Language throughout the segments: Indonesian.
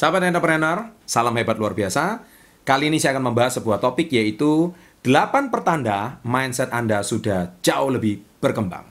Sahabat entrepreneur, salam hebat luar biasa. Kali ini saya akan membahas sebuah topik yaitu 8 pertanda mindset Anda sudah jauh lebih berkembang.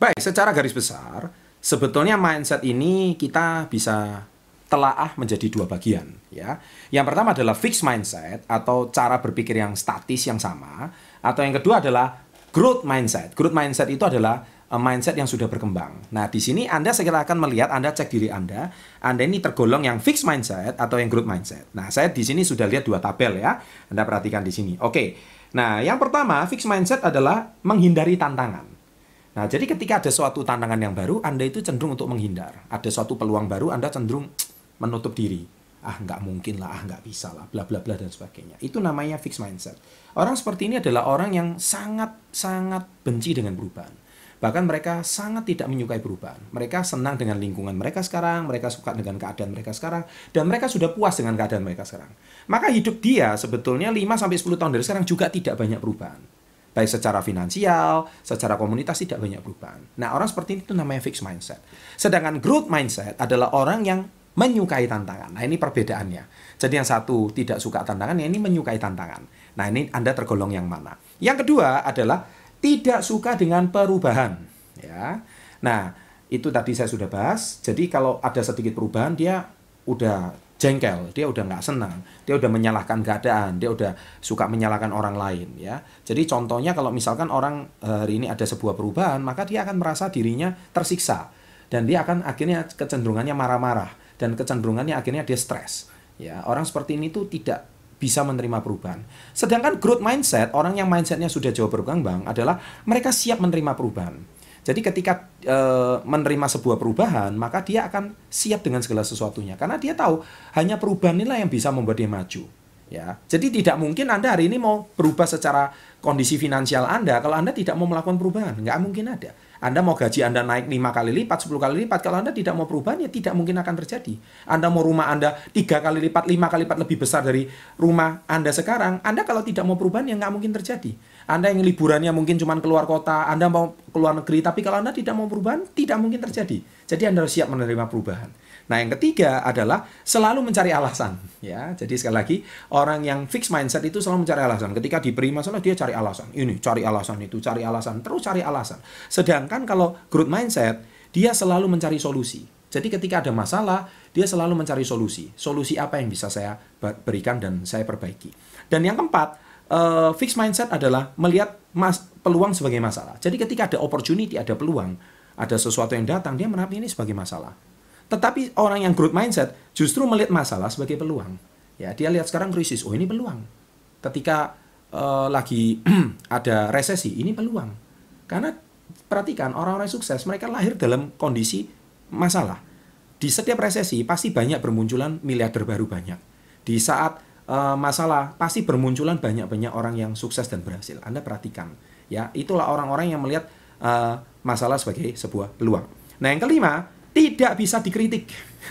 Baik, secara garis besar, sebetulnya mindset ini kita bisa telaah menjadi dua bagian ya. Yang pertama adalah fixed mindset atau cara berpikir yang statis yang sama atau yang kedua adalah growth mindset. Growth mindset itu adalah uh, mindset yang sudah berkembang. Nah, di sini Anda segera akan melihat Anda cek diri Anda, Anda ini tergolong yang fixed mindset atau yang growth mindset. Nah, saya di sini sudah lihat dua tabel ya. Anda perhatikan di sini. Oke. Nah, yang pertama fixed mindset adalah menghindari tantangan. Nah, jadi ketika ada suatu tantangan yang baru, Anda itu cenderung untuk menghindar. Ada suatu peluang baru, Anda cenderung menutup diri. Ah, nggak mungkin lah, ah, nggak bisa lah, bla bla bla dan sebagainya. Itu namanya fixed mindset. Orang seperti ini adalah orang yang sangat-sangat benci dengan perubahan. Bahkan mereka sangat tidak menyukai perubahan. Mereka senang dengan lingkungan mereka sekarang, mereka suka dengan keadaan mereka sekarang, dan mereka sudah puas dengan keadaan mereka sekarang. Maka hidup dia sebetulnya 5-10 tahun dari sekarang juga tidak banyak perubahan. Baik secara finansial, secara komunitas tidak banyak perubahan. Nah orang seperti ini itu namanya fixed mindset. Sedangkan growth mindset adalah orang yang menyukai tantangan. Nah, ini perbedaannya. Jadi yang satu tidak suka tantangan, yang ini menyukai tantangan. Nah, ini Anda tergolong yang mana? Yang kedua adalah tidak suka dengan perubahan, ya. Nah, itu tadi saya sudah bahas. Jadi kalau ada sedikit perubahan dia udah jengkel, dia udah nggak senang, dia udah menyalahkan keadaan, dia udah suka menyalahkan orang lain ya. Jadi contohnya kalau misalkan orang eh, hari ini ada sebuah perubahan, maka dia akan merasa dirinya tersiksa dan dia akan akhirnya kecenderungannya marah-marah dan kecenderungannya akhirnya dia stres. Ya, orang seperti ini tuh tidak bisa menerima perubahan. Sedangkan growth mindset, orang yang mindsetnya sudah jauh berkembang adalah mereka siap menerima perubahan. Jadi ketika e, menerima sebuah perubahan, maka dia akan siap dengan segala sesuatunya. Karena dia tahu hanya perubahan inilah yang bisa membuat dia maju. Ya, jadi tidak mungkin Anda hari ini mau berubah secara kondisi finansial Anda kalau Anda tidak mau melakukan perubahan, nggak mungkin ada. Anda mau gaji Anda naik 5 kali lipat, 10 kali lipat, kalau Anda tidak mau perubahan, ya tidak mungkin akan terjadi. Anda mau rumah Anda 3 kali lipat, 5 kali lipat lebih besar dari rumah Anda sekarang, Anda kalau tidak mau perubahan, ya nggak mungkin terjadi. Anda yang liburannya mungkin cuma keluar kota, Anda mau keluar negeri, tapi kalau Anda tidak mau perubahan, tidak mungkin terjadi. Jadi Anda harus siap menerima perubahan. Nah, yang ketiga adalah selalu mencari alasan, ya. Jadi sekali lagi, orang yang fix mindset itu selalu mencari alasan. Ketika diberi masalah dia cari alasan. Ini cari alasan itu, cari alasan, terus cari alasan. Sedangkan kalau growth mindset, dia selalu mencari solusi. Jadi ketika ada masalah, dia selalu mencari solusi. Solusi apa yang bisa saya berikan dan saya perbaiki. Dan yang keempat, uh, fixed mindset adalah melihat mas peluang sebagai masalah. Jadi ketika ada opportunity, ada peluang, ada sesuatu yang datang, dia menanggapi ini sebagai masalah. Tetapi orang yang growth mindset justru melihat masalah sebagai peluang. Ya, dia lihat sekarang krisis, oh ini peluang. Ketika uh, lagi ada resesi, ini peluang. Karena perhatikan orang-orang sukses mereka lahir dalam kondisi masalah. Di setiap resesi pasti banyak bermunculan miliarder baru banyak. Di saat uh, masalah pasti bermunculan banyak-banyak orang yang sukses dan berhasil. Anda perhatikan, ya itulah orang-orang yang melihat uh, masalah sebagai sebuah peluang. Nah yang kelima, tidak bisa dikritik.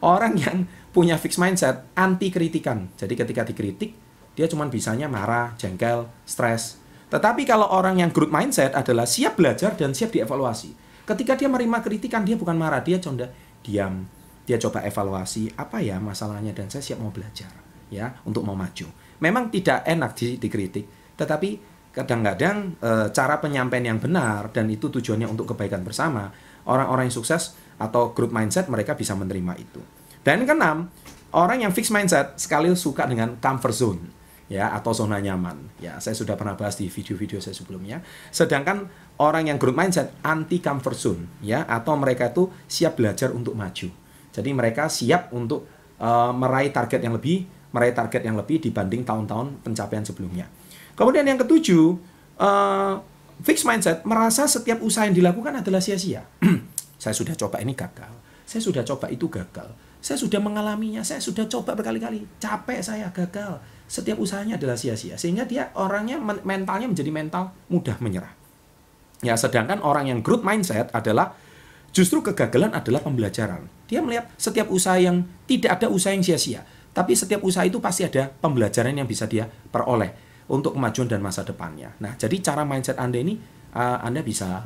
Orang yang punya fixed mindset anti kritikan. Jadi ketika dikritik, dia cuma bisanya marah, jengkel, stres. Tetapi kalau orang yang growth mindset adalah siap belajar dan siap dievaluasi. Ketika dia menerima kritikan, dia bukan marah, dia conda diam. Dia coba evaluasi apa ya masalahnya dan saya siap mau belajar ya untuk mau maju. Memang tidak enak di, dikritik, tetapi kadang-kadang e, cara penyampaian yang benar dan itu tujuannya untuk kebaikan bersama, orang-orang yang sukses atau growth mindset mereka bisa menerima itu. Dan keenam, orang yang fixed mindset sekali suka dengan comfort zone ya atau zona nyaman. Ya, saya sudah pernah bahas di video-video saya sebelumnya. Sedangkan orang yang growth mindset anti comfort zone ya atau mereka itu siap belajar untuk maju. Jadi mereka siap untuk uh, meraih target yang lebih, meraih target yang lebih dibanding tahun-tahun pencapaian sebelumnya. Kemudian yang ketujuh, uh, fixed mindset merasa setiap usaha yang dilakukan adalah sia-sia. Saya sudah coba ini gagal. Saya sudah coba itu gagal. Saya sudah mengalaminya. Saya sudah coba berkali-kali. Capek saya gagal. Setiap usahanya adalah sia-sia. Sehingga dia orangnya mentalnya menjadi mental mudah menyerah. Ya, sedangkan orang yang growth mindset adalah justru kegagalan adalah pembelajaran. Dia melihat setiap usaha yang tidak ada usaha yang sia-sia. Tapi setiap usaha itu pasti ada pembelajaran yang bisa dia peroleh untuk kemajuan dan masa depannya. Nah, jadi cara mindset Anda ini uh, Anda bisa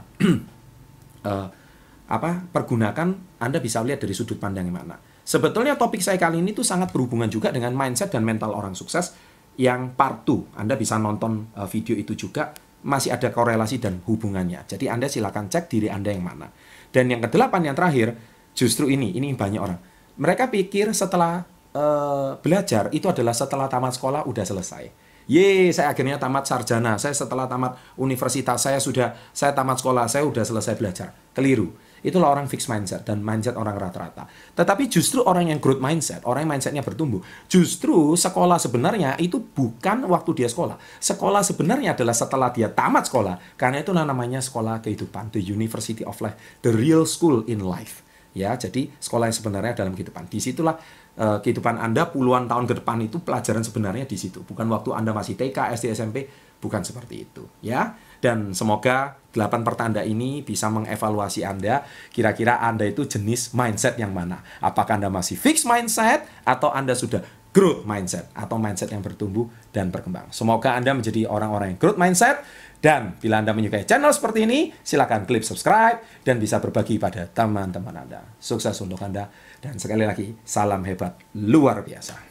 uh, apa? pergunakan Anda bisa lihat dari sudut pandang yang mana. Sebetulnya topik saya kali ini tuh sangat berhubungan juga dengan mindset dan mental orang sukses yang part 2. Anda bisa nonton uh, video itu juga masih ada korelasi dan hubungannya. Jadi Anda silakan cek diri Anda yang mana. Dan yang kedelapan yang terakhir, justru ini, ini banyak orang. Mereka pikir setelah uh, belajar itu adalah setelah tamat sekolah udah selesai. Ye, saya akhirnya tamat sarjana. Saya setelah tamat universitas, saya sudah saya tamat sekolah, saya sudah selesai belajar. Keliru. Itulah orang fixed mindset dan mindset orang rata-rata. Tetapi justru orang yang growth mindset, orang yang mindsetnya bertumbuh, justru sekolah sebenarnya itu bukan waktu dia sekolah. Sekolah sebenarnya adalah setelah dia tamat sekolah. Karena itu namanya sekolah kehidupan, the university of life, the real school in life ya jadi sekolah yang sebenarnya dalam kehidupan. Di situlah uh, kehidupan anda puluhan tahun ke depan itu pelajaran sebenarnya di situ. Bukan waktu anda masih TK SD SMP bukan seperti itu. Ya dan semoga delapan pertanda ini bisa mengevaluasi anda. Kira-kira anda itu jenis mindset yang mana? Apakah anda masih fixed mindset atau anda sudah growth mindset atau mindset yang bertumbuh dan berkembang. Semoga Anda menjadi orang-orang yang growth mindset dan bila Anda menyukai channel seperti ini, silakan klik subscribe dan bisa berbagi pada teman-teman Anda. Sukses untuk Anda dan sekali lagi salam hebat luar biasa.